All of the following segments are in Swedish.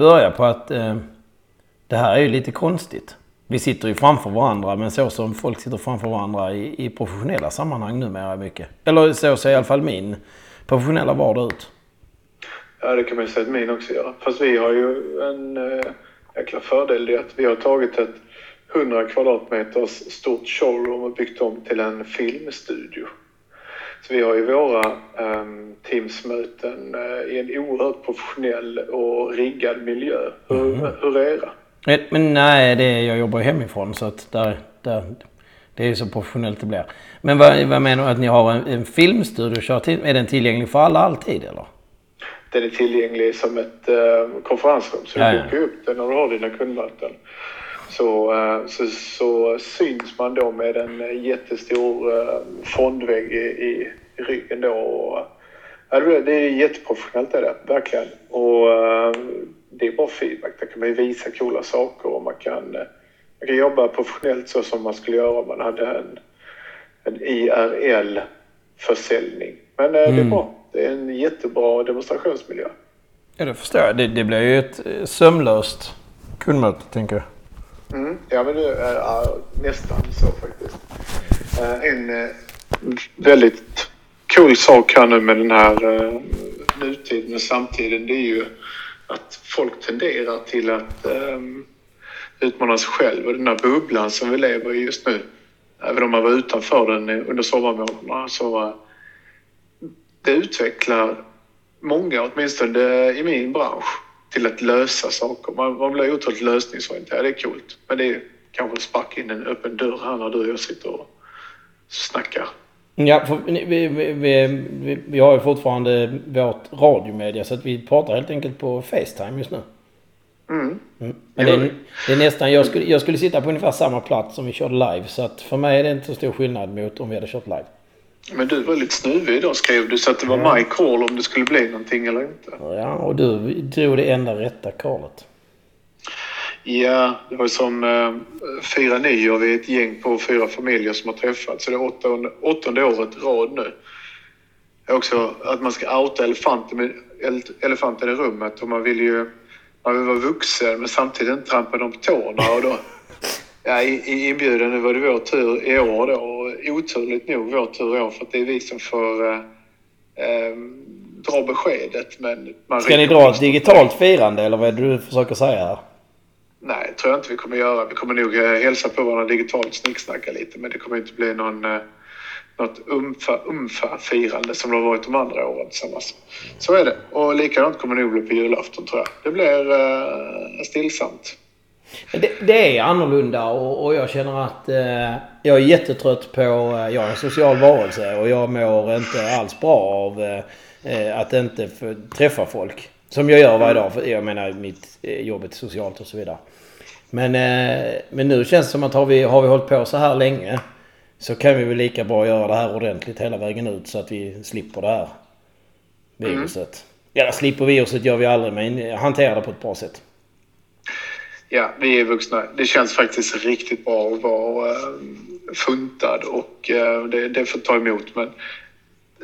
Vi börja på att eh, det här är ju lite konstigt. Vi sitter ju framför varandra, men så som folk sitter framför varandra i, i professionella sammanhang numera mycket. Eller så ser i alla fall min professionella vardag ut. Ja, det kan man ju säga att min också gör. Fast vi har ju en äh, jäkla fördel i att vi har tagit ett 100 kvadratmeters stort showroom och byggt om till en filmstudio. Så vi har ju våra um, Teamsmöten uh, i en oerhört professionell och riggad miljö. Hur, mm. hur är era? Men nej, det, jag jobbar hemifrån så att där, där, det är så professionellt det blir. Men vad, vad menar du att ni har en, en filmstudio? Är den tillgänglig för alla alltid eller? Den är tillgänglig som ett uh, konferensrum så du bokar upp den när du har dina kundmöten. Så, uh, så, så, syns man då med en jättestor uh, fondvägg i, i, i ryggen då. Och, uh, det är jätteprofessionellt är det, verkligen. Och det är bra feedback. Där kan man ju visa coola saker och man kan, man kan jobba professionellt så som man skulle göra om man hade en, en IRL-försäljning. Men mm. det är mm. bra. Det är en jättebra demonstrationsmiljö. Ja, det förstår jag. Det, det blir ju ett eh, sömlöst kundmöte, tänker jag. Mm, ja, men det är ja, nästan så faktiskt. En väldigt cool sak här nu med den här eh, uh, nutiden och samtiden, det är ju att folk tenderar till att um, utmana sig själv och den här bubblan som vi lever i just nu. Även om man var utanför den under sommarmånaderna så eh, det utvecklar många, åtminstone i min bransch, till att lösa saker. Man, man blir otroligt lösningsorienterad. Det är coolt. Men det är kanske att sparka in en öppen dörr här när du och jag sitter och snackar. Ja, vi, vi, vi, vi, har ju fortfarande vårt radiomedia så att vi pratar helt enkelt på Facetime just nu. Mm. Mm. Men det är, det är, nästan, jag skulle, jag skulle sitta på ungefär samma plats som vi körde live så att för mig är det inte så stor skillnad mot om vi hade kört live. Men du var lite snuvig idag skrev du så att det var ja. my call om det skulle bli någonting eller inte. Ja, och du drog det enda rätta callet. Ja, det var som eh, fira nyår. Vi är ett gäng på fyra familjer som har träffats. Så det är åttonde, åttonde året rad nu. Också att man ska outa elefanten, elefanten i rummet och man vill ju man vill vara vuxen men samtidigt inte trampa dem på tårna. Och då, ja, i, i inbjudan, nu var det vår tur i år då och oturligt nog vår tur i år för att det är vi som får eh, eh, dra beskedet. Men man Ska ni dra ett digitalt firande eller vad är det du försöker säga här? Nej, det tror jag inte vi kommer göra. Vi kommer nog eh, hälsa på varandra digitalt, snicksnacka lite, men det kommer inte bli någon, eh, något umfa-umfa-firande som det har varit de andra åren tillsammans. Så är det. Och likadant kommer det nog bli på julafton tror jag. Det blir eh, stillsamt. Det, det, är annorlunda och, och jag känner att eh, jag är jättetrött på... Eh, jag är en social varelse och jag mår inte alls bra av eh, att inte träffa folk. Som jag gör varje dag. För jag menar mitt eh, jobbet socialt och så vidare. Men, eh, men nu känns det som att har vi, har vi hållit på så här länge så kan vi väl lika bra göra det här ordentligt hela vägen ut så att vi slipper det här viruset. Mm. Ja, slipper viruset gör vi aldrig men hanterar det på ett bra sätt. Ja, vi är vuxna. Det känns faktiskt riktigt bra att vara äh, funtad och det, det får ta emot. Men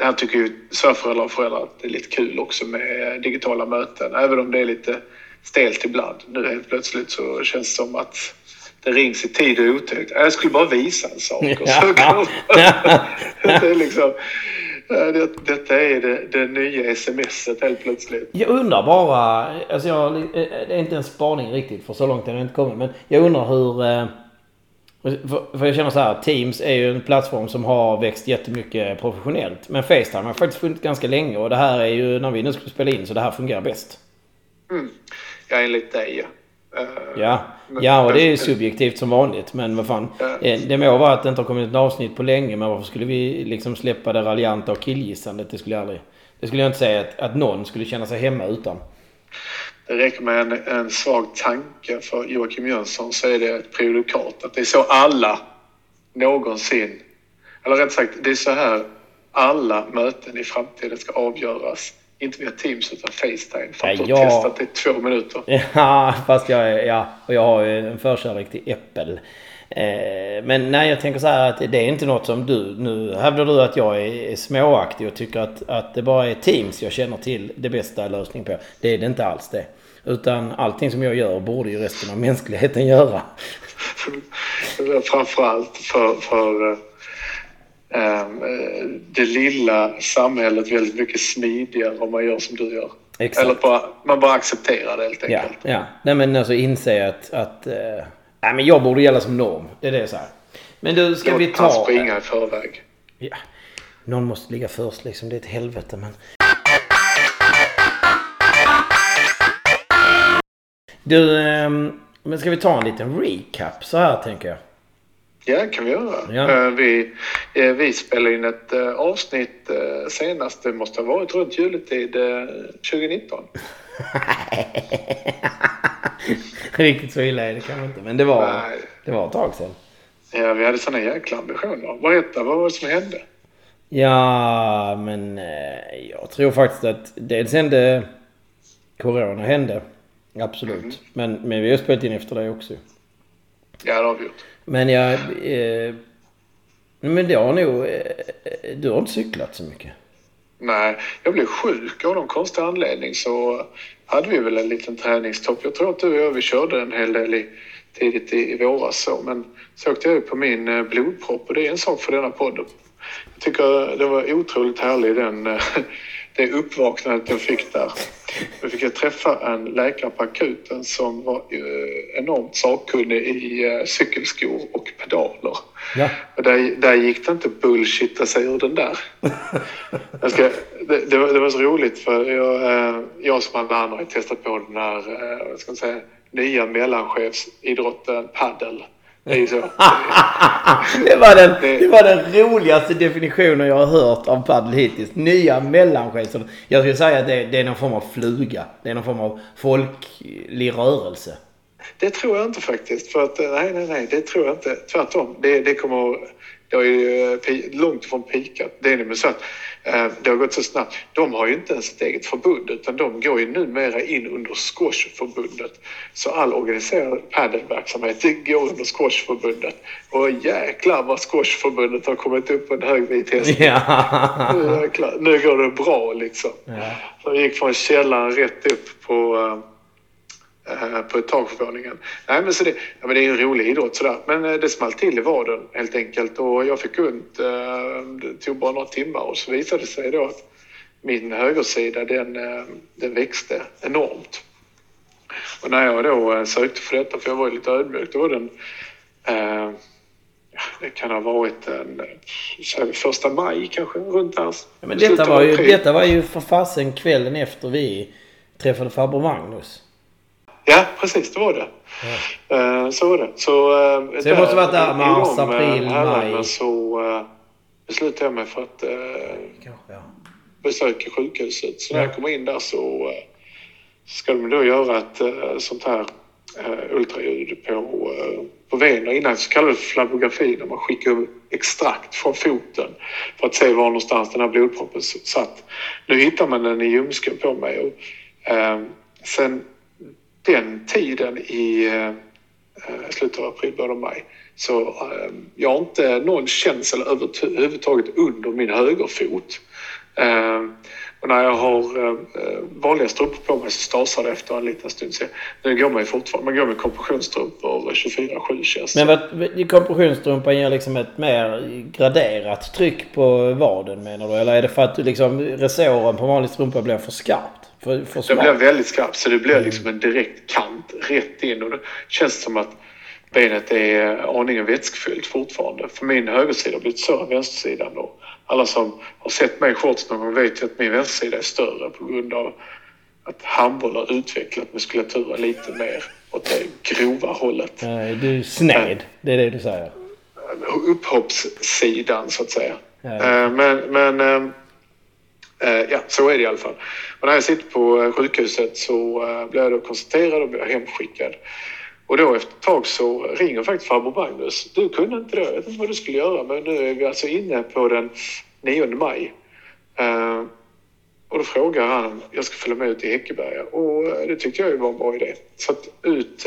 här tycker ju svärföräldrar och föräldrar att det är lite kul också med digitala möten. Även om det är lite stelt ibland. Nu helt plötsligt så känns det som att det rings i tid och otid. Jag skulle bara visa en sak. Och så kan det är liksom, det, detta är det, det nya smset helt plötsligt. Jag undrar bara, alltså jag, det är inte en spaning riktigt för så långt har jag inte kommit. Men jag undrar hur eh, för, jag känner så här, Teams är ju en plattform som har växt jättemycket professionellt. Men Facetime har faktiskt funnits ganska länge och det här är ju när vi nu ska spela in så det här fungerar bäst. Mm. Ja, enligt dig ja. Uh, ja. ja, och det är ju subjektivt som vanligt. Men vad fan. Uh, det må vara att det inte har kommit ett avsnitt på länge. Men varför skulle vi liksom släppa det raljanta och killgissandet? Det skulle jag aldrig... Det skulle jag inte säga att, att någon skulle känna sig hemma utan. Det räcker med en, en svag tanke för Joakim Jönsson så är det ett prejudikat. Att det är så alla någonsin, eller rätt sagt, det är så här alla möten i framtiden ska avgöras. Inte via Teams utan Facetime. För att ja, du har testat det i två minuter. Ja, fast jag, ja, och jag har ju en förkärlek till Apple. Eh, men nej, jag tänker så här att det är inte något som du... Nu hävdar du att jag är, småaktig och tycker att, att det bara är Teams jag känner till det bästa lösningen på. Det är det inte alls det. Utan allting som jag gör borde ju resten av mänskligheten göra. Framförallt för, för äh, det lilla samhället väldigt mycket smidigare om man gör som du gör. Exakt. Eller bara, man bara accepterar det helt enkelt. Ja, ja. Nej men alltså inse att, att äh, nej, men jag borde gälla som norm. Det är det så här. Men du, ska jag vi ta... Jag springa i förväg. Ja. Någon måste ligga först liksom. Det är ett helvete men... Du, ähm, men ska vi ta en liten recap så här tänker jag? Ja, kan vi göra. Ja. Eh, vi, eh, vi spelade in ett eh, avsnitt senast, det måste ha varit runt juletid 2019. Riktigt så illa är det kanske inte, men det var, det var ett tag sedan. Ja, vi hade sådana jäkla ambitioner. Berätta, vad var det som hände? Ja, men jag tror faktiskt att dels hände Corona hände. Absolut. Mm. Men, men vi har spelat in efter det också. Ja, det har vi gjort. Men jag... Eh, men det har nog... Eh, du har inte cyklat så mycket? Nej, jag blev sjuk av någon konstig anledning så hade vi väl en liten träningstopp. Jag tror att du och jag vi körde en hel del i, tidigt i, i våras så. Men så åkte jag på min eh, blodpropp och det är en sak för denna podden. Jag tycker det var otroligt härlig den, eh, det uppvaknandet jag fick där. Då fick jag träffa en läkare på akuten som var eh, enormt sakkunnig i eh, cykelskor och pedaler. Ja. Där, där gick det inte bullshitta sig ur den där. Jag ska, det, det, var, det var så roligt för jag, jag som alla andra har testat på den här, vad ska man säga, nya mellanchefsidrotten padel. Det är ju så. det, var den, det var den roligaste definitionen jag har hört av padel hittills. Nya mellanchefer. Jag skulle säga att det, det är någon form av fluga. Det är någon form av folklig rörelse. Det tror jag inte faktiskt. För att, nej, nej, nej, det tror jag inte. Tvärtom. Det, det kommer det har ju eh, långt ifrån pikat. Det är nämligen så att eh, det har gått så snabbt. De har ju inte ens ett eget förbund utan de går ju numera in under squashförbundet. Så all organiserad padelverksamhet går under squashförbundet. Och jäklar vad squashförbundet har kommit upp på en hög vit häst. Ja. Nu, nu går det bra liksom. Ja. De gick från källaren rätt upp på Eh, på etagevåningen. Nej, men så det, ja, men det är en rolig idrott sådär. Men eh, det small till i vaden helt enkelt och jag fick ont. Eh, det tog bara några timmar och så visade det sig då att min högersida den, den växte enormt. Och när jag då sökte för detta, för jag var lite ödmjuk, då var den eh, det kan ha varit en första maj kanske, runt där. Ja, men detta var, ju, detta var ju för fasen kvällen efter vi träffade farbror Magnus. Ja, precis. Det var det. Ja. Uh, så var det. Så, uh, så det måste varit där mars, april, maj? Så uh, beslutade jag mig för att ja. besöka sjukhuset. Så när jag kommer in där så ska de då göra ett sånt här ultraljud på, på vener. Innan så kallades det flabbografi där man skickar extrakt från foten för att se var någonstans den här blodproppen satt. Nu hittar man den i ljumsken på mig. Och, sen den tiden i eh, slutet av april, början av maj. Så eh, jag har inte någon känsel överhuvudtaget under min högerfot. Eh, Eh, och när jag har eh, vanliga strumpor på mig så stasar det efter en liten stund. Så nu går man ju fortfarande, man går med kompressionsstrumpor 24-7 känns Men vad, kompressionsstrumpan ger liksom ett mer graderat tryck på vaden menar du? Eller är det för att liksom resåren på vanlig strumpa blir för skarpt? För, för det blir väldigt skarpt så det blir liksom en direkt kant rätt in och det känns som att benet är aningen vätskefyllt fortfarande. För min högersida har blivit större än vänstersidan. Och alla som har sett mig i shorts någon gång vet ju att min vänstersida är större på grund av att handboll har utvecklat muskulaturen lite mer åt det grova hållet. Du är sned, det är det du säger? Upphoppssidan så att säga. Eh, men, men eh, Eh, ja, så är det i alla fall. Och när jag sitter på sjukhuset så blir jag då konstaterad och blir hemskickad. Och då efter ett tag så ringer faktiskt farbror Magnus. Du kunde inte det, jag vet inte vad du skulle göra men nu är vi alltså inne på den 9 maj. och då frågar han, jag ska följa med ut till Häckeberga och det tyckte jag var en bra idé. Så att ut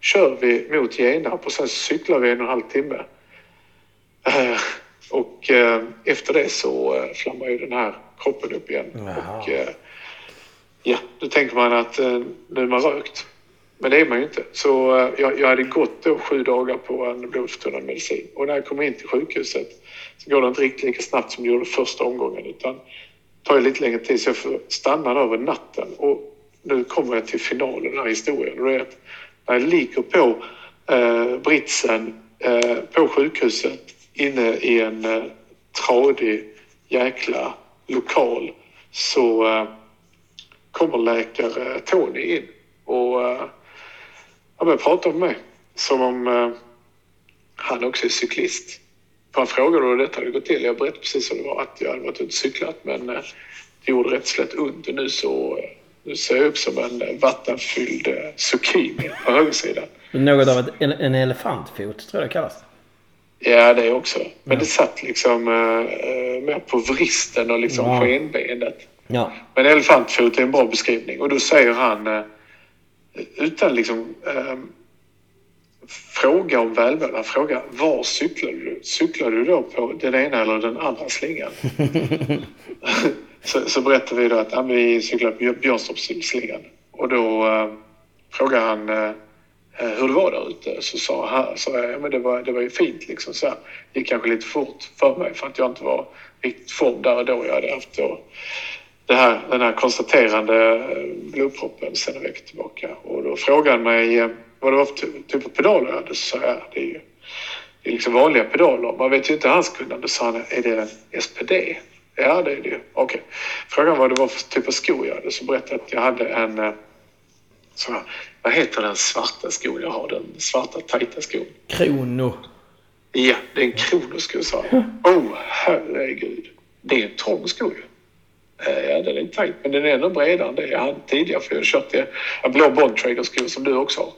kör vi mot Genarp och sen cyklar vi en och en halv timme. Eh, och eh, efter det så eh, flammar ju den här kroppen upp igen. Jaha. Och, eh, ja, då tänker man att eh, nu är man rökt. Men det är man ju inte. Så eh, jag, jag hade gått då sju dagar på en blodförtunnande medicin. Och när jag kommer in till sjukhuset så går det inte riktigt lika snabbt som det gjorde första omgången. Utan det tar lite längre tid så jag får stanna där över natten. Och nu kommer jag till finalen i den här historien. Och det är att när jag ligger på eh, britsen eh, på sjukhuset inne i en eh, tradig jäkla lokal så eh, kommer läkare Tony in och eh, han börjar prata med mig som om eh, han också är cyklist. För han frågade hur detta hade gått till. Jag berättade precis som det var att jag hade varit ute och cyklat men eh, det gjorde rätt slätt ont och nu så eh, nu ser jag upp som en eh, vattenfylld eh, zucchini på högersidan. Något av ett, en, elefantfot tror jag det kallas. Ja, det också. Men Ja. det satt liksom eh, mer på vristen och liksom Ja. skenbenet. Ja. Men elefantfot är en bra beskrivning. Och då säger han, utan liksom eh, fråga om välmående, han frågar var cyklar du? Cyklar du då på den ena eller den andra slingan? så, så berättar vi då att ja, vi cyklar på Björnstorpsslingan. Och då eh, frågar han eh, hur det var där ute. Så sa, han, sa jag, ja men det var, det var ju fint liksom så här. Det gick kanske lite fort för mig för att jag inte var riktigt form där och då. Jag hade haft då det här, den här konstaterande eh, blodproppen sedan en vecka tillbaka. Och då frågade han mig eh, vad det var för ty- typ av pedaler jag hade. Så sa jag, det är ju det är liksom vanliga pedaler. Man vet ju inte hans kunnande. Så han, är det en SPD? Ja, det är det ju. Okej. Frågade han vad det var för typ av skor jag hade. Så berättade jag att jag hade en eh, så, vad heter den svarta skon jag har? Den svarta tajta skon. Krono. Ja, det är en kronosko sa han. Oh, herregud. Det är en trång sko ju. Eh, ja, den är tajt, men den är ännu bredare än det jag hade tidigare. För jag har kört en eh, blå Bontrager-sko som du också har.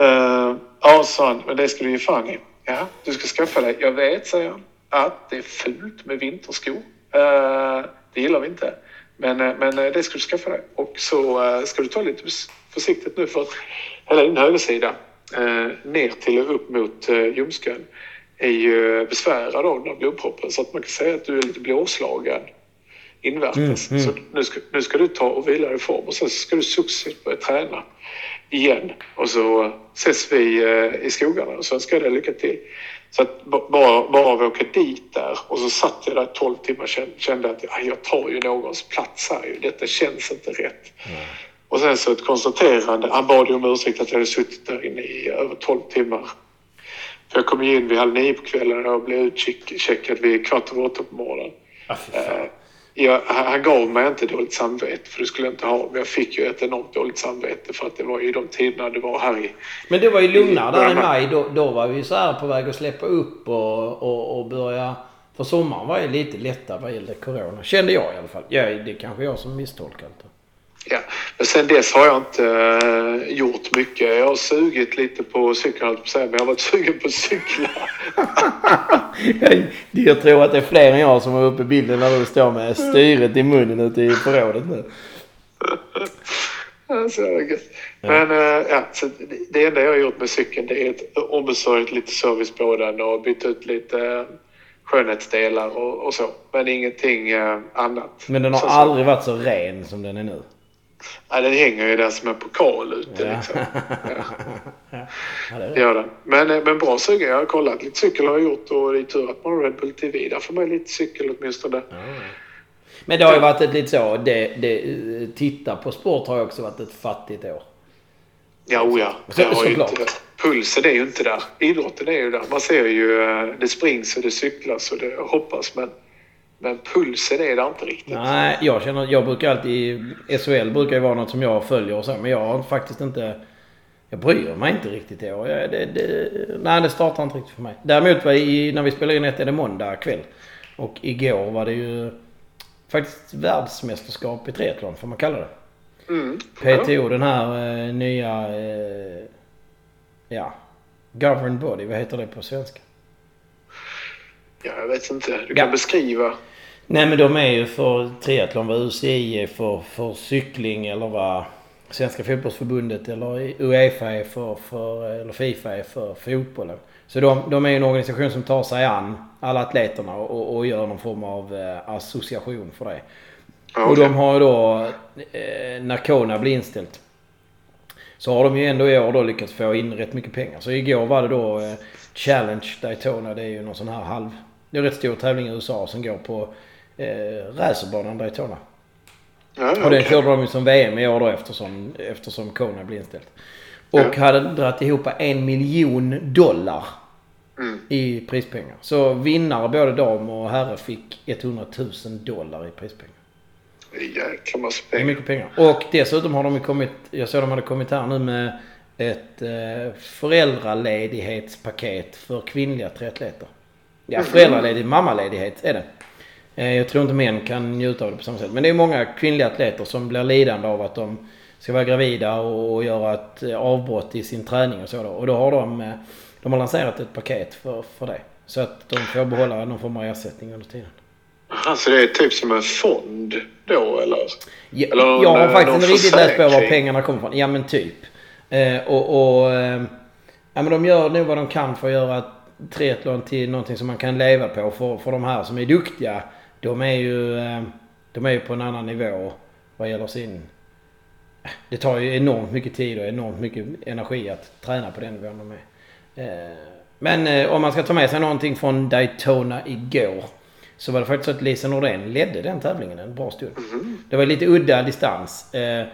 Uh, ja, sa han, men det ska du ge fan i. Ja, du ska skaffa dig. Jag vet, säger han, att det är fult med vinterskor. Uh, det gillar vi inte. Men, uh, men det ska du skaffa dig. Och så uh, ska du ta lite försiktigt nu för att hela din högersida uh, ner till och upp mot uh, ljumsken är ju besvärad av den här blodproppen. Så att man kan säga att du är lite blåslagen invärtes. Mm, mm. Så nu ska, nu ska du ta och vila dig i form och sen ska du successivt börja träna igen. Och så ses vi eh, i skogarna och så önskar jag dig lycka till. Så att ba- bara, bara att åka dit där och så satt jag där 12 timmar och kände, kände att "Aj, jag tar ju någons plats här ju. Detta känns inte rätt. Och sen så ett konstaterande. Han bad ju om ursäkt att jag hade suttit där inne i över 12 timmar. För jag kom ju in vid halv nio på kvällen och blev utcheckad vid kvart över åtta på morgonen. Ah. Eh, jag, han gav mig inte dåligt samvete, för det skulle jag inte ha. Men jag fick ju ett enormt dåligt samvete för att det var ju de tiderna det var här i... Men det var ju lugnare där i maj. Då, då var vi så här på väg att släppa upp och, och, och börja... För sommaren var ju lite lättare vad gällde corona. Kände jag i alla fall. Ja, det är kanske jag som misstolkat det. Ja. Men sen dess har jag inte eh, gjort mycket. Jag har sugit lite på cykeln, jag men jag har varit sugen på att cykla. jag tror att det är fler än jag som var uppe i bilden när du står med styret i munnen ute i förrådet nu. Ja, så jävla gött. Men eh, ja, så det, det enda jag har gjort med cykeln det är ett ombesörjt lite service på den och bytt ut lite skönhetsdelar och, och så. Men ingenting eh, annat. Men den har Så- så- aldrig varit så ren som den är nu. Ja, den hänger ju där som en pokal ute Ja. liksom. ja, är Det gör den. Men, eh, men bra sugen. Jag har kollat. Lite cykel har jag gjort och det är tur att man har Red Bull TV. Där får man lite cykel åtminstone. Ja. Men det har ju varit ett lite så. Det, det, titta på sport har ju också varit ett fattigt år. Ja, oh ja. Så- Det har ju såklart. inte, pulsen är ju inte där. Idrotten är ju där. Man ser ju eh, det springs och det cyklas och det hoppas men, men pulsen är där inte riktigt. Nej, jag känner... Jag brukar alltid... SHL brukar ju vara något som jag följer och så. Men jag har faktiskt inte... Jag bryr mig inte riktigt i år. Jag, det, det, nej, det startar inte riktigt för mig. Däremot var i, när vi spelar in ett är det måndag kväll. Och igår var det ju faktiskt världsmästerskap i triathlon, får man kalla det. Mm. PTO, den här eh, nya... Eh, ja. Governed body, vad heter det på svenska? Ja, jag vet inte. Du Ja. kan beskriva. Nej men de är ju för triathlon vad UCI är för, för cykling eller vad Svenska fotbollsförbundet eller Uefa är för, för, eller Fifa är för fotbollen. Så de, de är ju en organisation som tar sig an alla atleterna och, och gör någon form av eh, association för det. Ja, Och de har ju då, eh, när Kona blir inställt, så har de ju ändå i år då lyckats få in rätt mycket pengar. Så igår var det då eh, Challenge Daytona. Det är ju någon sån här halv... Det är en rätt stor tävling i USA som går på eh, racerbanan Daytona. Ja, ja, Och den okej. körde de ju som VM i år då eftersom, eftersom Kona blev inställt. Och Ja. hade dragit ihop en miljon dollar Mm. i prispengar. Så vinnare både dam och herre fick 100 000 dollar i prispengar. Jäkla massa Det är pengar. mycket pengar. Och dessutom har de ju kommit, jag såg de hade kommit här nu med ett eh, föräldraledighetspaket för kvinnliga triatleter. Ja, föräldraledighet, mammaledighet är det. Eh, jag tror inte män kan njuta av det på samma sätt. Men det är många kvinnliga atleter som blir lidande av att de ska vara gravida och, göra ett eh, avbrott i sin träning och så då. Och då har de, eh, de har lanserat ett paket för, för det. Så att de får behålla någon form av ersättning under tiden. Alltså det är typ som en fond då eller? Ja, Eller jag har någon- faktiskt någon inte riktigt läst på var pengarna kommer ifrån. Ja men typ. Eh, och och eh, ja, men de gör nog vad de kan för att göra triathlon till någonting som man kan leva på. För, för de här som är duktiga, de är ju, eh, de är ju på en annan nivå vad gäller sin... Det tar ju enormt mycket tid och enormt mycket energi att träna på den nivån de är. Eh, men eh, om man ska ta med sig någonting från Daytona igår. Så var det faktiskt så att Lisa Nordén ledde den tävlingen en bra stund. Det var lite udda distans. Eh,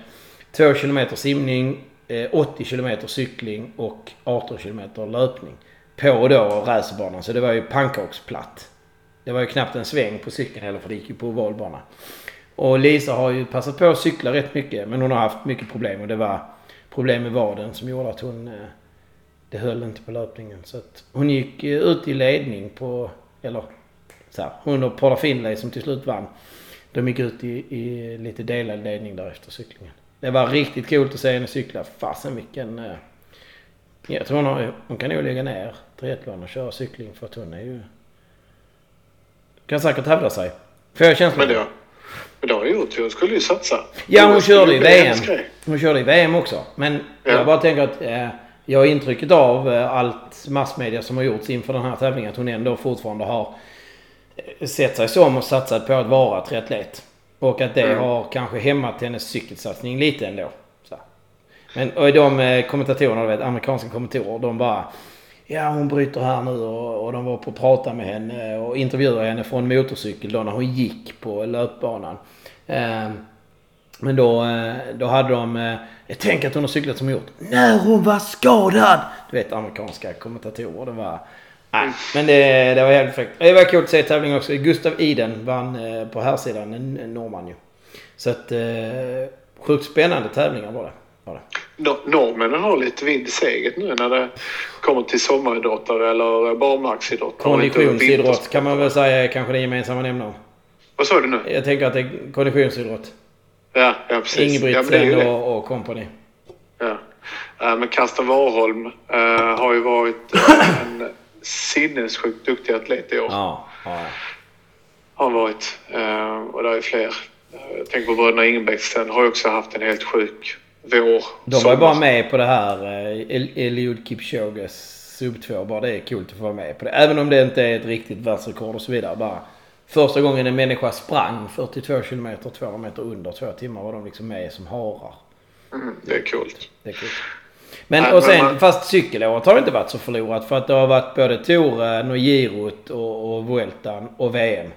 2 km simning, eh, 80 km cykling och 18 km löpning. På då racerbanan, så det var ju pannkaksplatt. Det var ju knappt en sväng på cykeln heller för det gick ju på ovalbana. Och Lisa har ju passat på att cykla rätt mycket men hon har haft mycket problem och det var problem med vaden som gjorde att hon... Eh, det höll inte på löpningen. Så att hon gick eh, ut i ledning på... Eller så här, hon och Paula Finlay som till slut vann. De gick ut i, i lite delad ledning där efter cyklingen. Det var riktigt coolt att se henne cykla. Fasen vilken... Eh, jag tror hon, har, hon kan nog lägga ner triathlon och köra cykling för att hon är ju... Kan säkert hävda sig. Får jag känslan? Men det, men det har hon gjort. Hon skulle ju satsa. Ja, hon skulle körde i VM. Hon körde i VM också. Men Ja. jag bara tänker att eh, jag har intrycket av eh, allt massmedia som har gjorts inför den här tävlingen att hon ändå fortfarande har eh, sett sig som och satsat på att vara triatlet. Och att det Mm. har kanske hämmat hennes cykelsatsning lite ändå. Så. Men och de eh, kommentatorerna, du vet, amerikanska kommentatorer, de bara Ja, hon bryter här nu och, och de var på att prata med henne och intervjua henne från motorcykel då när hon gick på löpbanan. Eh, men då, eh, då hade de... eh, att hon har cyklat som gjort. När hon var skadad! Du vet amerikanska kommentatorer. Det var... Nej, men det, det var jävligt fräckt. Det var kul att se tävlingen också. Gustav Iden vann eh, på här sidan en, en norrman ju. Så att... Eh, sjukt spännande tävlingar var det. No- Norrmännen har lite vind i seglet nu när det kommer till sommaridrottare eller barmarksidrottare. Konditionsidrott kan man väl säga är kanske den gemensamma nämnaren. Vad sa du nu? Jag tänker att det är konditionsidrott. Ja, ja precis. ja, Ingebrigt men det är ju det. och, och company. Ja. Eh, Men Karsten Warholm eh, har ju varit eh, en sinnessjukt duktig atlet i år. Ja, ja, ja. Har han varit. Och det är fler. Jag tänker på bröderna Ingebrigtsen har ju också haft en helt sjuk vår. De var ju bara med på det här eh, El- Eliud Kipchoges sub 2. Bara det är kul att få vara med på det. Även om det inte är ett riktigt världsrekord och så vidare. Bara första gången en människa sprang 42 kilometer, 200 meter under två timmar var de liksom med som harar. Mm, det är coolt. Det är kul. Men Nej, och sen, men fast cykelåret har inte varit så förlorat. För att det har varit både touren och girot och, och Vueltan och VM.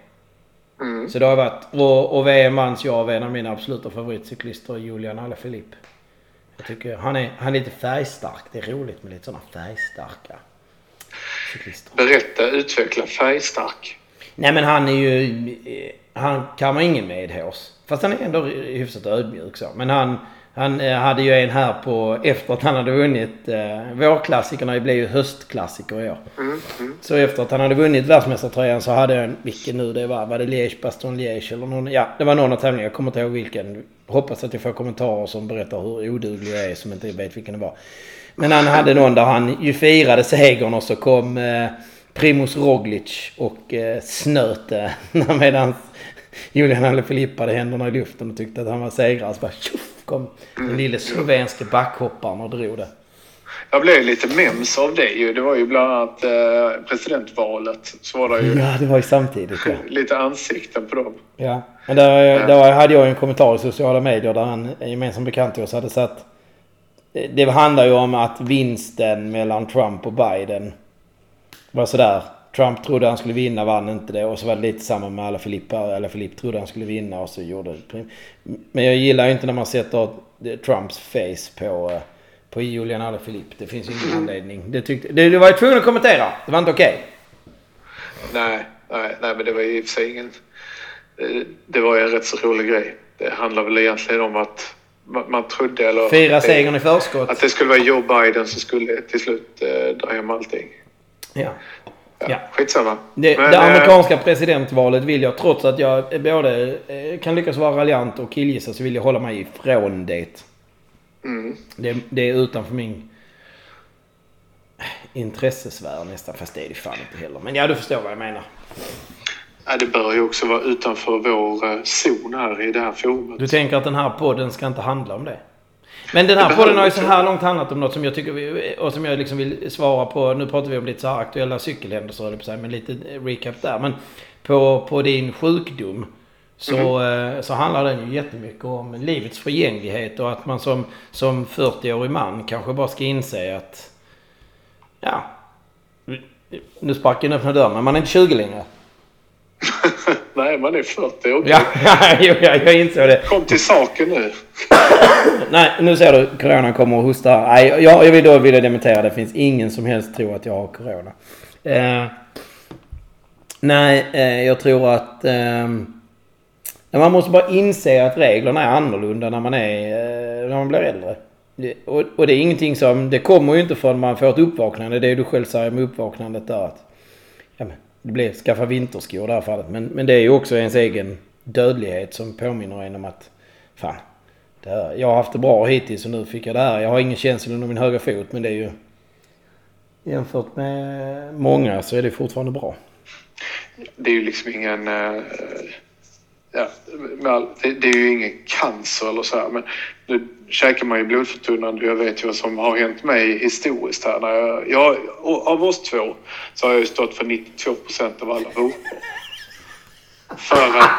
Mm. Så det har varit, och, och VM vanns jag av en av mina absoluta favoritcyklister, Julian Alaphilippe. Jag tycker han är, han är lite färgstark. Det är roligt med lite sådana färgstarka cyklister. Berätta, utveckla färgstark. Nej men han är ju, eh, han kan man ingen medhårs. Fast han är ändå hyfsat ödmjuk så. Men han, han eh, hade ju en här på, efter att han hade vunnit, eh, vårklassikerna blev ju höstklassiker i år. Mm, mm. Så efter att han hade vunnit världsmästartröjan så hade han, vilken nu det var, var det Liège, Baston Liège eller någon, ja det var någon av tävlingarna, jag kommer inte ihåg vilken. Hoppas att jag får kommentarer som berättar hur oduglig jag är som inte vet vilken det var. Men han hade någon där han ju firade segern och så kom eh, Primus Roglic och eh, snöt eh, medan Julian Alaphilippe hade händerna i luften och tyckte att han var segrare. Så bara tjoff kom den lille slovenske backhopparen och drog det. Jag blev lite mems av det ju. Det var ju bland annat eh, presidentvalet. Så var det ju Ja, det var ju samtidigt ja. lite ansikten på dem. Ja, men där, där hade jag en kommentar i sociala medier där en, en gemensam bekant till oss hade satt... Det handlar ju om att vinsten mellan Trump och Biden var sådär. Trump trodde han skulle vinna, vann inte det. Och så var det lite samma med alla Filippa. Alla Filipp trodde han skulle vinna och så gjorde det. Men jag gillar ju inte när man sätter Trumps face på, eh, på Julian Alaphilippe. Det finns ju ingen anledning. Det, tyckte, det, det var jag tvungen att kommentera. Det var inte okej. Nej, nej, nej, men det var ju i och för sig ingen... det- var ju en rätt så rolig grej. Det handlar väl egentligen om att man, man trodde... Eller, Fira segern i förskott. Att det skulle vara Joe Biden som skulle till slut eh, dra hem allting. Ja. Ja. Skitsamma. Det, Men, det eh, amerikanska presidentvalet vill jag, trots att jag både eh, kan lyckas vara raljant och killgissa, så vill jag hålla mig ifrån det. Mm. Det, det är utanför min intressesfär nästan. Fast det är det fan inte heller. Men ja, du förstår vad jag menar. Ja, det bör ju också vara utanför vår eh, zon här i det här forumet. Du tänker att den här podden ska inte handla om det? Men den här podden har ju så här långt handlat om något som jag tycker vi, och som jag liksom vill svara på. Nu pratar vi om lite så här aktuella cykelhändelser på men lite recap där. Men på, på din sjukdom så, eh, så handlar den ju jättemycket om livets förgänglighet och att man som, som 40-årig man kanske bara ska inse att ja, nu sparkar jag öppna dörren men man är inte 20 längre. Nej, man är 40 år. Ja, ja, jag insåg det. Kom till saken nu. Nej, nu ser du. Corona kommer och hostar. Nej, jag, jag vill då vilja dementera. Det finns ingen som helst tro att jag har corona. Eh, nej, eh, jag tror att... Eh, man måste bara inse att reglerna är annorlunda när man, är, eh, när man blir äldre. Och, och det är ingenting som... Det kommer ju inte förrän man får ett uppvaknande. Det är du själv säger med uppvaknandet där att... Ja, men, det blev skaffa vinterskor i det här fallet. Men, men det är ju också ens egen dödlighet som påminner en om att... Fan, det här, jag har haft det bra hittills och nu fick jag det här. Jag har ingen känsla under min högra fot men det är ju... Jämfört med många så är det fortfarande bra. Det är ju liksom ingen... Uh ja, all, det, det är ju ingen cancer eller så här. Men nu käkar man ju blodförtunnande. Jag vet ju vad som har hänt mig historiskt här. När jag, jag, av oss två så har jag ju stått för 92 procent av alla vurpor. För att...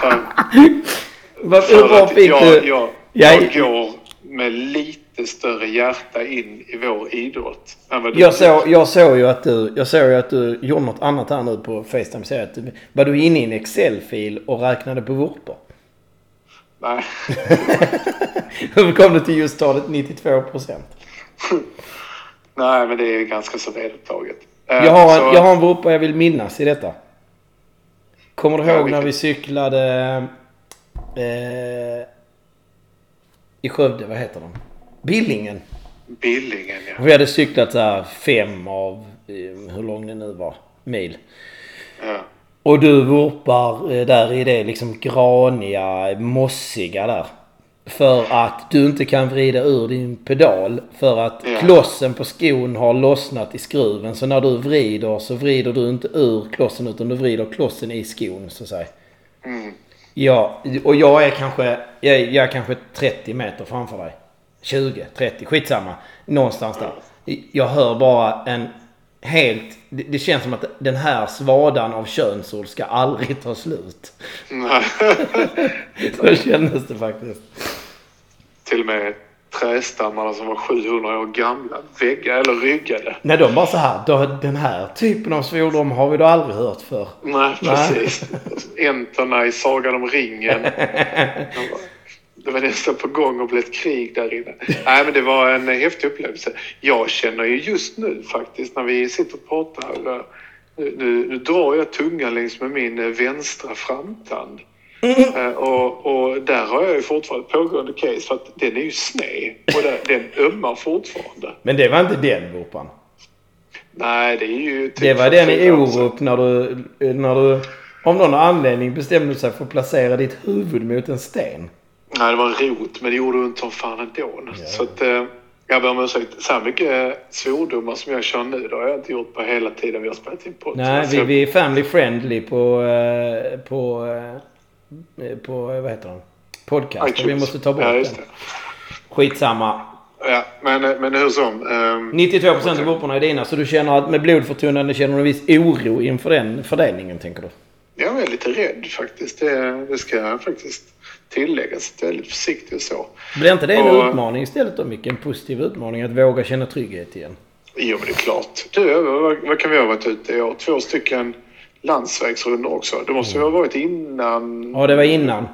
För, för att jag, Jag- jag går med lite större hjärta in i vår idrott. Jag såg, jag såg ju att du, jag såg ju att du gjorde något annat här nu på Facetime. Så att du, var du inne i en Excel-fil och räknade på vurpor? Nej. Hur kom du till just talet 92 procent? Nej, men det är ganska så vedertaget. Eh, Jag har, så- en, jag har en vurpa jag vill minnas i detta. Kommer du Ja, ihåg när vi cyklade eh, i Skövde? Vad heter de? Billingen. Billingen, ja. Vi hade cyklat så här fem av, eh, hur lång det nu var, mil. ja. Och du vurpar eh, där i det liksom graniga, mossiga där. För att du inte kan vrida ur din pedal. För att Ja. klossen på skon har lossnat i skruven. Så när du vrider så vrider du inte ur klossen utan du vrider klossen i skon så att säga. Mm. Ja, och jag är kanske, jag är, jag är kanske 30 meter framför dig. 20, 30, skitsamma. Någonstans där. Jag hör bara en helt... Det, det känns som att den här svadan av könsord ska aldrig ta slut. Nej. Så kändes det faktiskt. Till och med trästammarna som var 700 år gamla väggar eller ryggade. Nej, de bara så här. Då, den här typen av svordom har vi då aldrig hört för. Nej, precis. Enterna i Sagan om ringen. Det var nästan på gång att bli ett krig där inne. Nej, men det var en häftig upplevelse. Jag känner ju just nu faktiskt när vi sitter och pratar. Nu, nu, nu drar jag tungan längs med min vänstra framtand. Eh, Och, och där har jag ju fortfarande pågående case för att den är ju sned och den, den ömmar fortfarande. Men det var inte den vurpan. Nej, det är ju... typ Det var den i. Orup när du, när du av någon anledning bestämde sig för att placera ditt huvud mot en sten. Nej, det var en rot, men det gjorde ont som fan ändå. Så att, eh, jag ber om ursäkt. Så här mycket svordomar som jag kör nu, det har jag inte gjort på hela tiden vi har spelat in podd. Nej, vi, vi är family friendly på, eh, på, eh, på, eh, vad heter den? podcast. vi måste ta bort ja, den. Skitsamma. Ja, men, men hur som. ehm, 92% av grupperna är dina, så du känner att med blodförtunnande känner du en viss oro inför den fördelningen, tänker du? Jag är lite rädd faktiskt. Det, det ska jag faktiskt tilläggas. Jag är lite försiktig och så. Blir inte det en Och- utmaning istället då, Micke? En positiv utmaning att våga känna trygghet igen? Jo, men det är klart. Du, vad, vad kan vi ha varit ute i år? Två stycken landsvägsrundor också. Det måste ju ha varit innan... Ja, det var innan.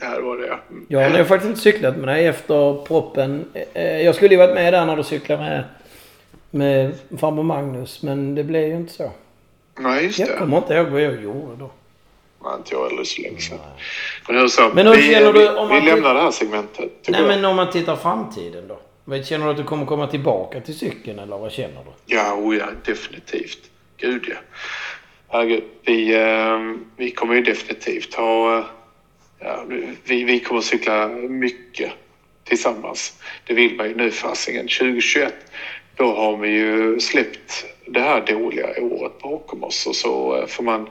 Ja, det var det. Mm. Jag har nog faktiskt inte cyklat med dig efter proppen. Eh, Jag skulle ju varit med där när du cyklade med, med farbror Magnus, men det blev ju inte så. Nej, just Jag det. kommer inte ihåg vad jag gjorde då. Nej, inte jag heller så länge sedan. Men hur som. Men hur vi, känner du vi, om vi man- lämnar det här segmentet. Nej, jag. men om man tittar framtiden då? Vad- Känner du att du kommer komma tillbaka till cykeln eller vad känner du? Ja, oh ja, definitivt. Gud ja. Herregud. Vi, eh, vi kommer ju definitivt ha... eh, Ja, vi, vi kommer cykla mycket tillsammans. Det vill man ju nu fasingen. 2021, då har vi ju släppt det här dåliga året bakom oss och så eh, får man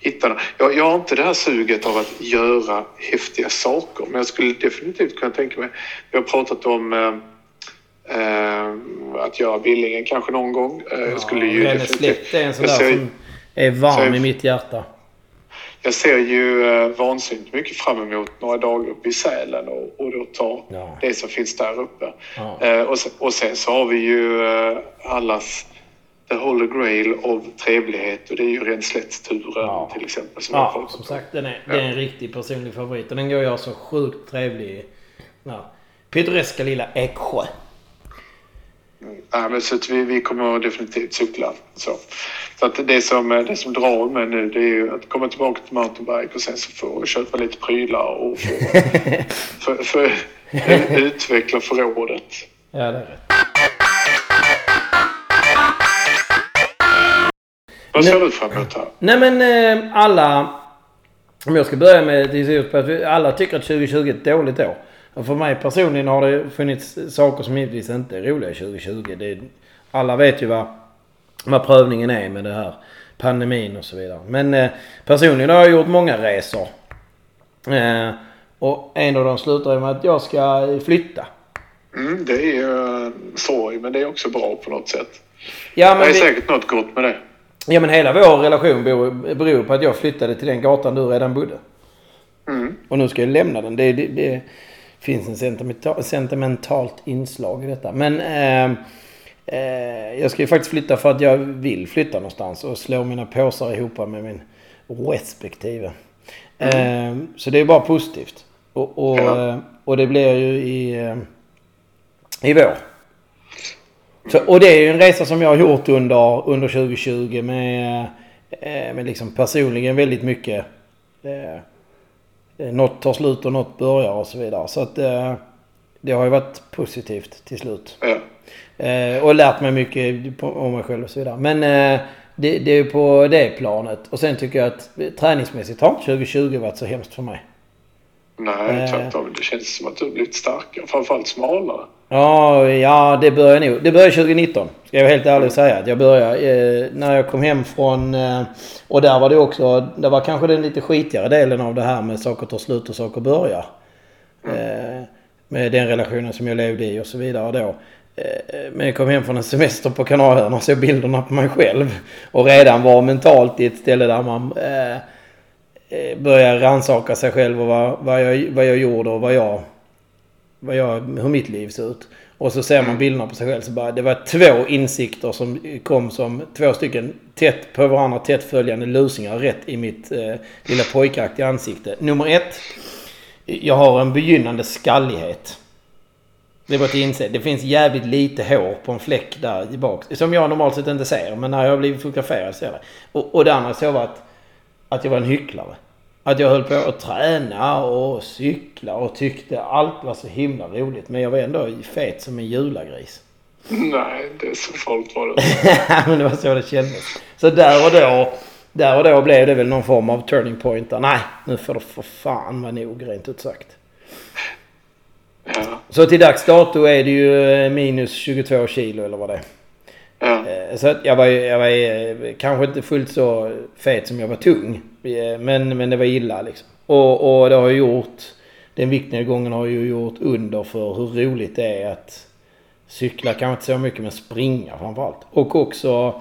hitta... Jag, jag har inte det här suget av att göra häftiga saker, men jag skulle definitivt kunna tänka mig... Vi har pratat om eh, eh, att göra Billingen kanske någon gång. Eh, jag skulle ju släkt är en sån där ser- som är varm ser- i mitt hjärta. jag ser ju eh, vansinnigt mycket fram emot några dagar uppe i Sälen och, och då ta Ja. det som finns där uppe. Ja. Eh, och, sen, och sen så har vi ju eh, allas the holy grail av trevlighet och det är ju Renslättsturen Ja. till exempel. Som jag Ja, som om. sagt, den är, det är en riktig personlig favorit. Och den går jag så sjukt trevlig i. Ja. Pittoreska lilla Eksjö. Nej, men så att vi, vi kommer definitivt cykla. Så, så att det, som, det som drar mig nu det är ju att komma tillbaka till mountainbike och sen så få köpa lite prylar och få, för, för, utveckla förrådet. Ja, det är rätt. Vad ser du fram emot här? Nej men eh, alla... Om jag ska börja med att alla tycker att 2020 är ett dåligt år. Och för mig personligen har det funnits saker som givetvis inte är roliga 2020. Det, alla vet ju vad, vad prövningen är med det här pandemin och så vidare. Men eh, personligen har jag gjort många resor. Eh, och en av dem slutar med att jag ska flytta. Mm, det är ju eh, sorg, men det är också bra på något sätt. Ja Det men, är vi, säkert något gott med det. Ja men hela vår relation beror, på att jag flyttade till den gatan du redan bodde. Mm. Och nu ska jag lämna den. Det, det, det finns en sentimental, sentimentalt inslag i detta. Men eh, eh, jag ska ju faktiskt flytta för att jag vill flytta någonstans och slå mina påsar ihop med min respektive. Eh, så det är bara positivt. Och, och, Ja. eh, och det blir ju i, eh, i vår. Så, och det är ju en resa som jag har gjort under, under 2020 med, eh, med liksom personligen väldigt mycket eh, eh, något tar slut och något börjar och så vidare. Så att eh, det har ju varit positivt till slut. Ja. Eh, och lärt mig mycket om mig själv och så vidare. Men eh, det, det är på det planet. Och sen tycker jag att träningsmässigt har inte 2020 varit så hemskt för mig. Nej, Eh. tvärtom. Det känns som att du har blivit starkare. Framförallt smalare. Ja, ja det börjar nog. Det börjar 2019. Ska jag helt ärlig och säga. Att jag började eh, när jag kom hem från... Eh, och där var det också... Det var kanske den lite skitigare delen av det här med saker tar slut och saker börjar. Eh, med den relationen som jag levde i och så vidare då. Eh, Men jag kom hem från en semester på Kanarieöarna och såg bilderna på mig själv. Och redan var mentalt i ett ställe där man eh, Eh, börja börjar rannsaka sig själv och vad, vad, jag, vad jag gjorde och vad jag, vad jag, hur mitt liv ser ut. Och så ser man bilderna på sig själv så bara, det var två insikter som kom som två stycken tätt på varandra tätt följande lusingar rätt i mitt eh, lilla pojkaktiga ansikte. Nummer ett. Jag har en begynnande skallighet. Det är bara att inse. Det finns jävligt lite hår på en fläck där i bak. Som jag normalt sett inte ser. Men när jag har blivit fotograferad ser jag det. Och, och det andra så var att, att jag var en hycklare. Att jag höll på att träna och cykla och tyckte allt var så himla roligt. Men jag var ändå fet som en julagris. Nej, det är så farligt var det men det var så det kändes. Så där och då, där och då blev det väl någon form av turning point. Där, nej, nu får det för fan vara nog rent ut sagt. Ja. Så till dags dato är det ju eh, minus 22 kilo eller vad det är. Ja. Eh, så jag var, jag var eh, kanske inte fullt så fet som jag var tung. Eh, men, men det var illa liksom. Och, och det har gjort... den viktnedgången har ju gjort under för hur roligt det är att cykla. Kanske inte så mycket men springa framförallt. Och också,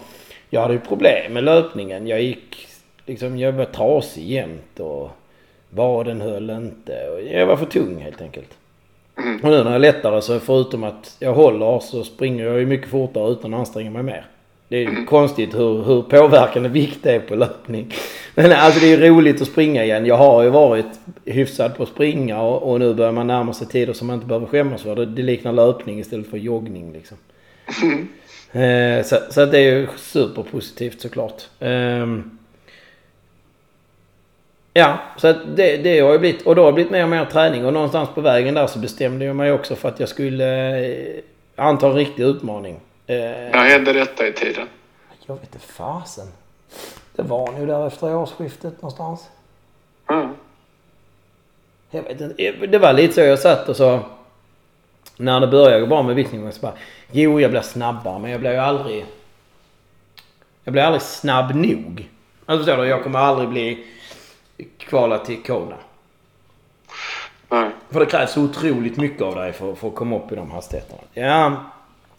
jag hade ju problem med löpningen. Jag gick liksom, jag var trasig jämt och vaden höll inte. Och jag var för tung helt enkelt. Mm. Och nu när jag är lättare så förutom att jag håller så springer jag ju mycket fortare utan att anstränga mig mer. Det är ju konstigt hur, hur påverkande vikt är på löpning. Men alltså det är ju roligt att springa igen. Jag har ju varit hyfsad på att springa och, och nu börjar man närma sig tider som man inte behöver skämmas för. Det, det liknar löpning istället för joggning liksom. Eh, så, så det är ju superpositivt såklart. Ehm, ja, så att det, det har ju blivit. Och då har det blivit mer och mer träning. Och någonstans på vägen där så bestämde jag mig också för att jag skulle eh, anta en riktig utmaning. Eh, När hände detta i tiden? jag vet inte fasen. Det var nog där efter årsskiftet någonstans. Mm. Jag vet inte. Det var lite så jag satt och så. När det började gå bra med viktningen så bara. Jo, jag blir snabbare men jag blir ju aldrig. Jag blir aldrig snabb nog. Alltså förstår du? Jag kommer aldrig bli kvala till Kona. Nej. För det krävs otroligt mycket av dig för, för att komma upp i de hastigheterna. Ja,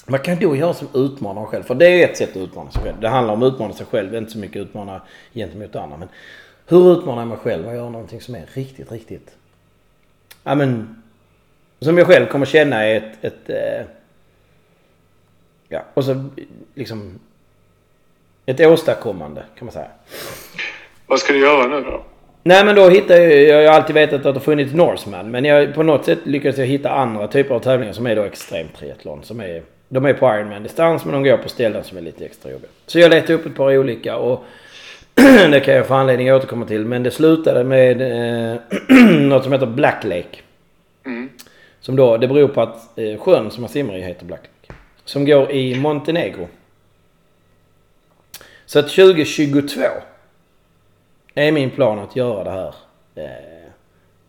vad kan du göra som utmanar själv? För det är ett sätt att utmana sig själv. Det handlar om att utmana sig själv, inte så mycket utmana gentemot andra. Men hur utmanar jag mig själv och gör någonting som är riktigt, riktigt... Ja men... Som jag själv kommer känna är ett... ett eh, ja, och så liksom... Ett åstadkommande kan man säga. Vad ska du göra nu då? Nej men då hittade jag, jag har alltid vetat att det funnits Norseman. Men jag, på något sätt lyckades jag hitta andra typer av tävlingar som är då extremtriathlon. Som är, de är på Ironman-distans men de går på ställen som är lite extra jobbiga. Så jag letade upp ett par olika och det kan jag få anledning att återkomma till. Men det slutade med eh, något som heter Black Lake. Mm. Som då, det beror på att eh, sjön som man simmar i heter Black Lake. Som går i Montenegro. Så att 2022 är min plan att göra det här eh,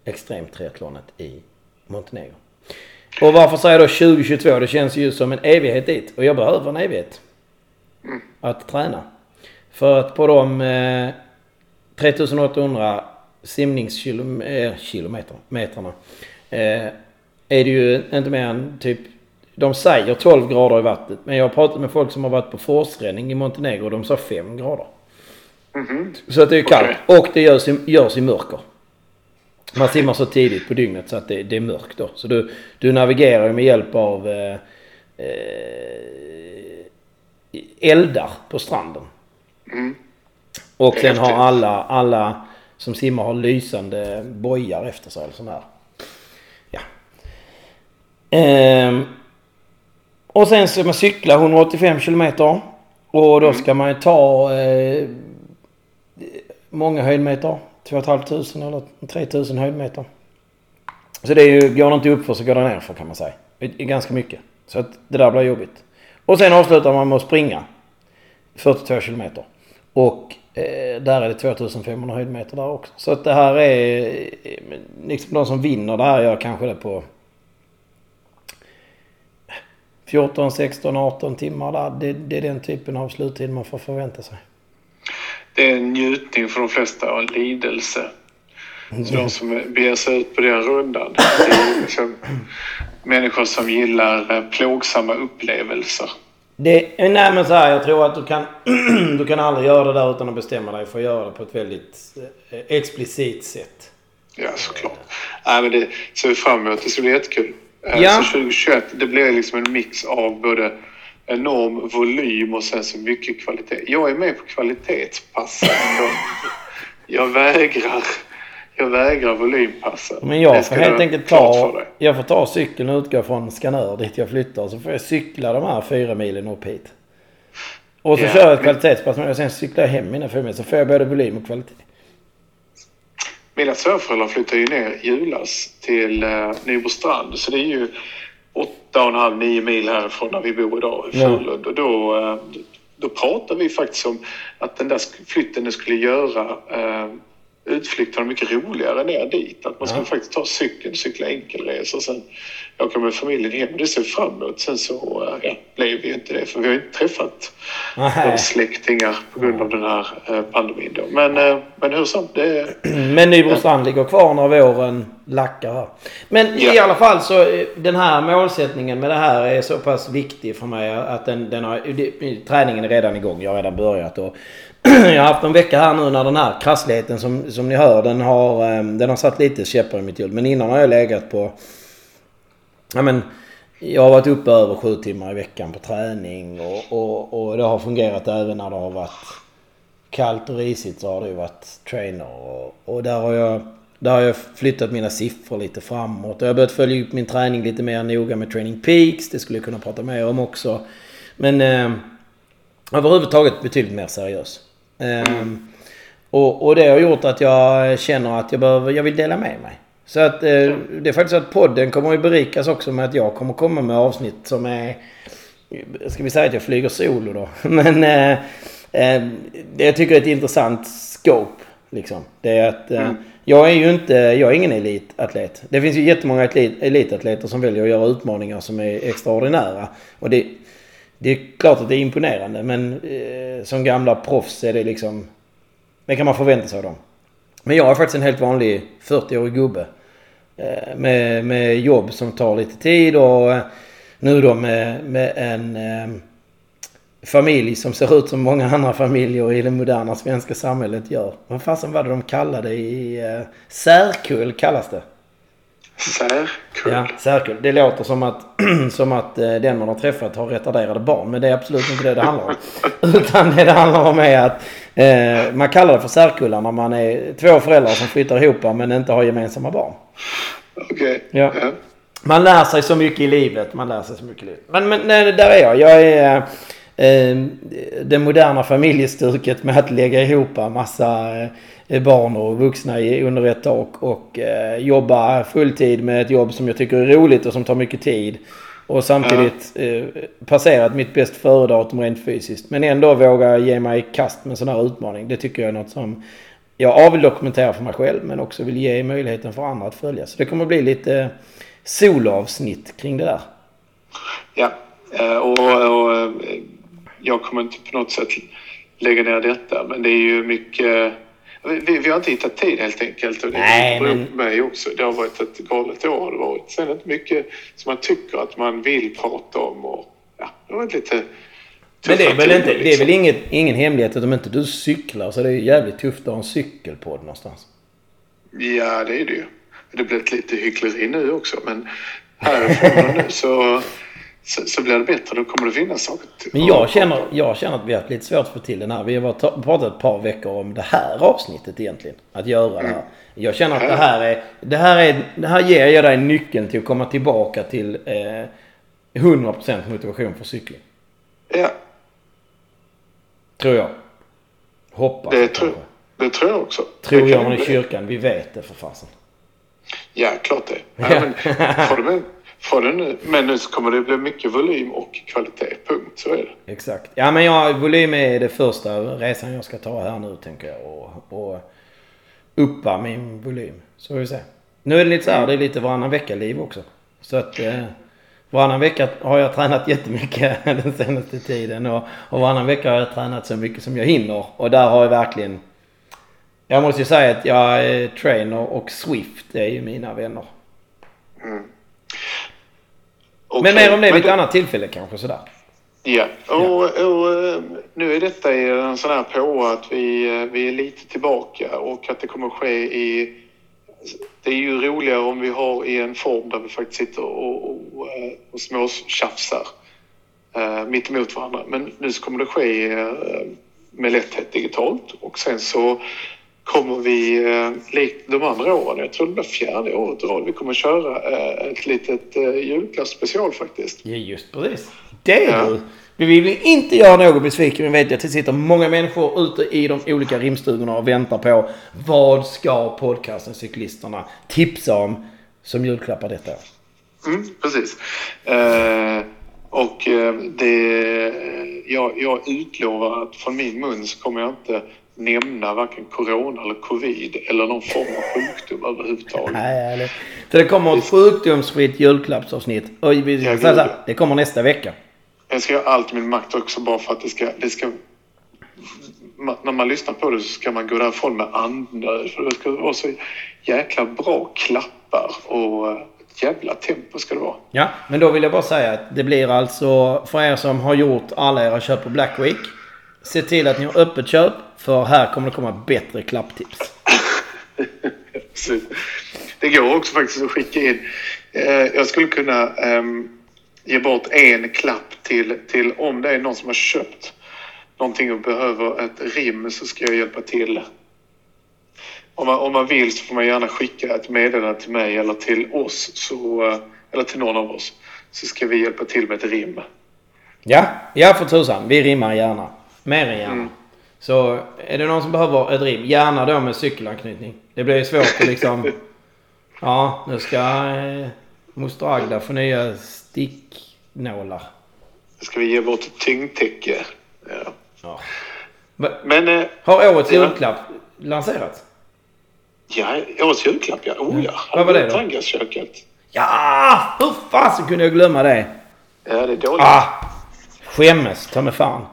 extremtriathlonet i Montenegro. Och varför säger jag då 2022? Det känns ju som en evighet dit. Och jag behöver en evighet. Att träna. För att på de eh, 3800 simningskilometrarna eh, är det ju inte mer än typ de säger 12 grader i vattnet. Men jag har pratat med folk som har varit på forsränning i Montenegro och de sa 5 grader. Mhm. Så att det är kallt. Och det görs i, görs i mörker. Man simmar så tidigt på dygnet så att det, det är mörkt då. Så du, du navigerar ju med hjälp av eh, eh, eldar på stranden. Mm. Och sen har alla, alla som simmar har lysande bojar efter sig eller sån här. Ja. Ehm, och sen ska man cykla 185 kilometer. Och då ska man ju ta eh, många höjdmeter. 2 500 eller 3000 höjdmeter. Så det är ju, går det inte upp för så går det ner för kan man säga. Det är ganska mycket. Så att det där blir jobbigt. Och sen avslutar man med att springa. 42 kilometer. Och eh, där är det 2500 höjdmeter där också. Så att det här är eh, liksom de som vinner det här gör kanske det på 14, 16, 18 timmar där. Det, det är den typen av sluttid man får förvänta sig. Det är en njutning för de flesta och en lidelse. Så de som beger sig ut på den rundan. Det är liksom människor som gillar eh, plågsamma upplevelser. Det, nej men så här, jag tror att du kan, du kan aldrig göra det där utan att bestämma dig för att göra det på ett väldigt eh, explicit sätt. Ja, såklart. Nej, men det ser vi fram emot. Det ska bli jättekul. Eh, Ja. Så 2021, det blir liksom en mix av både enorm volym och sen så mycket kvalitet. Jag är med på kvalitetspassen. Jag, jag vägrar. Jag vägrar volympassen. Men jag får helt enkelt ta, jag får ta cykeln och utgå från Skanör dit jag flyttar. Så får jag cykla de här fyra milen upp hit. Och så Ja, kör jag ett kvalitetspass och sen cyklar jag hem mina fyra mil. Så får jag både volym och kvalitet. Mina svärföräldrar flyttade ju ner i julas till eh, Nybrostrand. Så det är ju 8,5-9 mil härifrån där vi bor idag i Ja. Och då, eh, då pratade vi faktiskt om att den där flytten skulle göra utflykterna mycket roligare ner dit. Att man skulle Ja. faktiskt ta cykeln, cykla enkelresor sen åka med familjen hem. Det ser fram emot. Sen så eh, ja, blev vi ju inte det för vi har inte träffat Nej. släktingar på grund av den här eh, pandemin. Då. Men, eh, men hur som, det Men Nybrostrand ligger kvar när våren lackar här. Men Ja. i alla fall så den här målsättningen med det här är så pass viktig för mig att den, den har, träningen är redan igång. Jag har redan börjat och jag har haft en vecka här nu när den här krassligheten som, som ni hör den har, ehm, den har satt lite käppar i mitt hjul. Men innan har jag legat på Ja, men, jag har varit uppe över sju timmar i veckan på träning och, och, och det har fungerat även när det har varit kallt och risigt så har det ju varit trainer och, och där har jag där har jag flyttat mina siffror lite framåt och jag har börjat följa upp min träning lite mer noga med Training Peaks. Det skulle jag kunna prata mer om också. Men eh, överhuvudtaget betydligt mer seriös. Eh, och, och det har gjort att jag känner att jag, behöver, jag vill dela med mig. Så att eh, det är faktiskt så att podden kommer att berikas också med att jag kommer komma med avsnitt som är... Ska vi säga att jag flyger solo då? Men eh, eh, det jag tycker är ett intressant scope. Liksom. Det är att eh, jag är ju inte, jag är ingen elitatlet. Det finns ju jättemånga elit, elitatleter som väljer att göra utmaningar som är extraordinära. Och det, det är klart att det är imponerande men eh, som gamla proffs är det liksom... Det kan man förvänta sig av dem. Men jag är faktiskt en helt vanlig 40-årig gubbe. Eh, med, med jobb som tar lite tid och eh, nu då med, med en eh, familj som ser ut som många andra familjer i det moderna svenska samhället gör. Vad fasen var det de kallade i... Eh, särkull kallas det. Särkull. Ja, särkull. Det låter som att, som att eh, den man har träffat har retarderade barn. Men det är absolut inte det det handlar om. Utan det det handlar om är att eh, man kallar det för särkullar när man är två föräldrar som flyttar ihop men inte har gemensamma barn. Okej. Ja. Ja. Man lär sig så mycket i livet. Man lär sig så mycket i livet. Men, men nej, där är jag. Jag är eh, det moderna familjestuket med att lägga ihop massa eh, barn och vuxna i, under ett tak och eh, jobba fulltid med ett jobb som jag tycker är roligt och som tar mycket tid. Och samtidigt eh, passerat mitt bäst före-datum rent fysiskt. Men ändå våga ge mig i kast med en sån här utmaning. Det tycker jag är något som jag A vill dokumentera för mig själv men också vill ge möjligheten för andra att följa. Så det kommer bli lite soloavsnitt kring det där. Ja, eh, och, och eh, jag kommer inte på något sätt lägga ner detta, men det är ju mycket... Vi, vi har inte hittat tid helt enkelt. Och det Nej, beror men- på mig också. Det har varit ett galet år. Har det varit. Sen är det inte mycket som man tycker att man vill prata om. Och, ja, det har varit lite Men det är väl, inte, det är liksom. väl inget, ingen hemlighet att om inte du cyklar så det är ju jävligt tufft att ha en cykelpodd någonstans. Ja, det är det ju. Det blir ett lite hyckleri nu också, men härifrån och nu så, så, så blir det bättre. Då kommer det finnas saker. Men jag känner, jag känner att vi har haft lite svårt att få till den här. Vi har pratat ett par veckor om det här avsnittet egentligen. Att göra det här. Jag känner att det här är... Det här, är, det här ger jag dig nyckeln till att komma tillbaka till eh, 100% motivation för cykling. Ja, Tror jag. Hoppas det kanske. det tror jag också. Tror Det jag kan i kyrkan. Vi vet det för fasen. Ja, klart det. Ja, men, nu, men nu kommer det bli mycket volym och kvalitet. Punkt. Så är det. Exakt. Ja men jag, volym är det första resan jag ska ta här nu tänker jag. Och, och uppa min volym. Så vi se. Nu är det lite så här, det är lite varannan vecka-liv också. Så att eh, varannan vecka har jag tränat jättemycket den senaste tiden. Och, och varannan vecka har jag tränat så mycket som jag hinner. Och där har jag verkligen... Jag måste ju säga att jag är trainer och Swift är ju mina vänner. Men Okej, mer om det vid men ett annat tillfälle kanske sådär. Ja, och, och eh, nu är detta en sån här på att vi, eh, vi är lite tillbaka och att det kommer ske i... Det är ju roligare om vi har i en form där vi faktiskt sitter och, och, eh, och småtjafsar eh, mitt emot varandra. Men nu så kommer det ske eh, med lätthet digitalt och sen så kommer vi, eh, likt de andra åren, jag tror det blir fjärde året i rad, vi kommer köra eh, ett litet eh, julklappsspecial faktiskt. Ja, just precis. Det är Ja. Vi vill inte göra någon besviken. Vi vet att det sitter många människor ute i de olika rimstugorna och väntar på vad ska podcasten Cyklisterna tipsa om som julklappar detta år. Mm, precis. Eh, och det, jag, jag utlovar att från min mun så kommer jag inte nämna varken corona eller covid eller någon form av sjukdom överhuvudtaget. Nej, eller... Så det kommer ett sjukdomsfritt julklappsavsnitt. Och vi så ja. det kommer nästa vecka. Jag ska göra allt i min makt också bara för att det ska... Det ska när man lyssnar på det så ska man gå därifrån med andnöd. För det ska vara så jäkla bra klappar och ett jävla tempo ska det vara. Ja, men då vill jag bara säga att det blir alltså för er som har gjort alla era köp på Black Week. Se till att ni har öppet köp för här kommer det komma bättre klapptips. Det går också faktiskt att skicka in. Eh, jag skulle kunna ehm, ge bort en klapp till, till om det är någon som har köpt någonting och behöver ett rim så ska jag hjälpa till. Om man, om man vill så får man gärna skicka ett meddelande till mig eller till oss så, eh, eller till någon av oss så ska vi hjälpa till med ett rim. Ja, ja för tusan. Vi rimmar gärna. Mer än gärna. Så är det någon som behöver ett rim, gärna då med cykelanknytning. Det blir ju svårt att liksom... Ja, nu ska eh, moster Agda få nya sticknålar. Ska vi ge bort ett tyngdtäcke. Ja. Ja. Men eh, Har årets Ja. julklapp lanserats? ja, årets julklapp ja. Oh ja. Vad var det då? Tangasköket. Ja! Hur fasen kunde jag glömma det? Ja, det är dåligt. Ah! Skämmes, ta mig fan.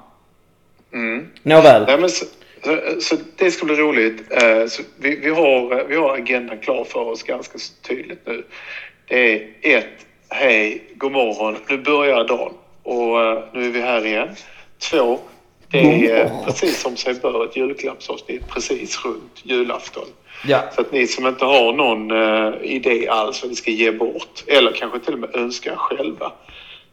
Mm. Nåväl. Nej, men så, så, så det ska bli roligt. Eh, Så vi, vi, har, vi har agendan klar för oss ganska tydligt nu. Det är ett, hej, god morgon, nu börjar dagen och eh, nu är vi här igen. Två, det är eh, precis som sig bör ett julklappsavsnitt precis runt julafton. Ja. Så att ni som inte har någon eh, idé alls vad ni ska ge bort eller kanske till och med önskar själva.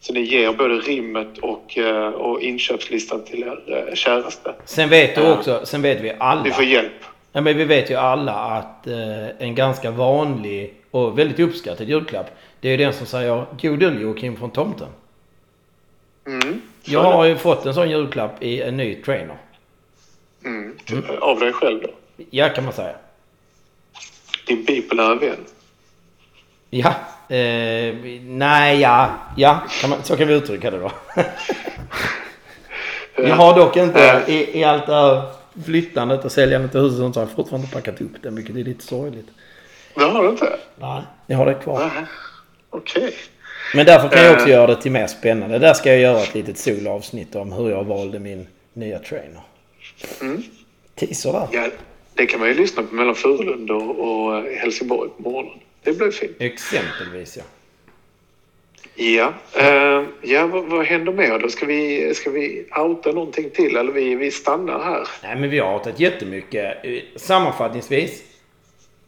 Så ni ger både rimmet och, eh, och inköpslistan till er eh, käraste. Sen vet du också, sen vet vi alla. Ni får hjälp. Ja, men vi vet ju alla att eh, en ganska vanlig och väldigt uppskattad julklapp. Det är ju den som säger God jul Joakim från tomten. Mm. Jag har ju fått en sån julklapp i en ny trainer. Mm. Av dig själv då? Ja kan man säga. Din bipolära vän? Ja. Eh, nej, ja. Ja, kan man, så kan vi uttrycka det då. jag har dock inte i, i allt det här flyttandet och säljandet av huset och sånt så har jag fortfarande inte packat upp den vilket är lite sorgligt. Det har du inte? Nej. Jag har det kvar. Nej. Okej. Men därför kan jag också Eh. göra det till mer spännande. Där ska jag göra ett litet solavsnitt om hur jag valde min nya trainer. Mm. Teaser där. Ja, det kan man ju lyssna på mellan Furulund och, och Helsingborg på morgonen. Det blir fint. Exempelvis ja. Ja, eh, ja vad, vad händer mer då? Ska vi, ska vi outa någonting till eller vi, vi stannar här? Nej men vi har hatat jättemycket. Eh, Sammanfattningsvis.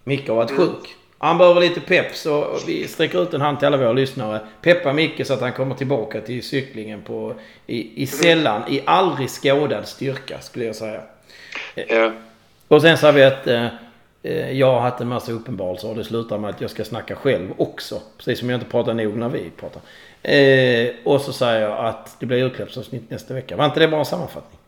Micke har varit sjuk. Han behöver lite pepp så vi sträcker ut en hand till alla våra lyssnare. Peppa Micke så att han kommer tillbaka till cyklingen på, i, i sällan, i aldrig skådad styrka skulle jag säga. Ja, Och sen sa vi att eh, eh, jag har haft en massa uppenbarelser och det slutar med att jag ska snacka själv också. Precis som jag inte pratar nog när vi pratar. Eh, och så säger jag att det blir julklappsavsnitt nästa vecka. Var inte det bara en sammanfattning?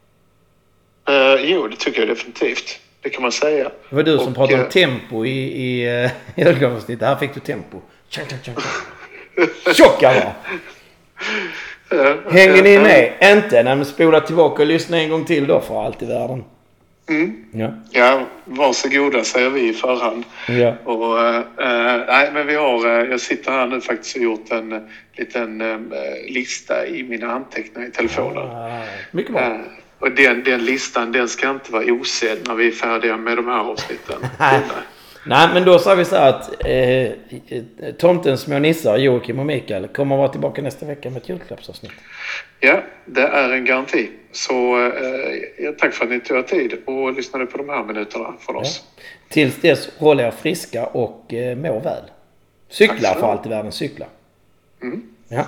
eh, jo det tycker jag definitivt. Det kan man säga. Det var du som Och, pratade eh, om tempo i, i eh, julklappsavsnittet. Här fick du tempo. Tjang. Tjocka va? eh, Hänger ni eh, med? Inte? Nej men spola tillbaka och lyssna en gång till då för allt i världen. Mm. Ja. Ja, varsågoda säger vi i förhand. Ja. Och, eh, nej, men vi har, eh, jag sitter här nu faktiskt och gjort en liten eh, lista i mina anteckningar i telefonen. Ah, Mycket bra. Eh, och den, den listan den ska inte vara osedd när vi är färdiga med de här avsnitten. Nej. Men då sa vi så här att eh, Tomtens små nissar, Joakim och Mikael, kommer att vara tillbaka nästa vecka med ett julklappsavsnitt. Ja, det är en garanti. Så eh, ja, tack för att ni tog er tid och lyssnade på de här minuterna från oss. Tills dess, håll er friska och eh, må väl. Cykla för allt i världen, cykla. Mm. Ja.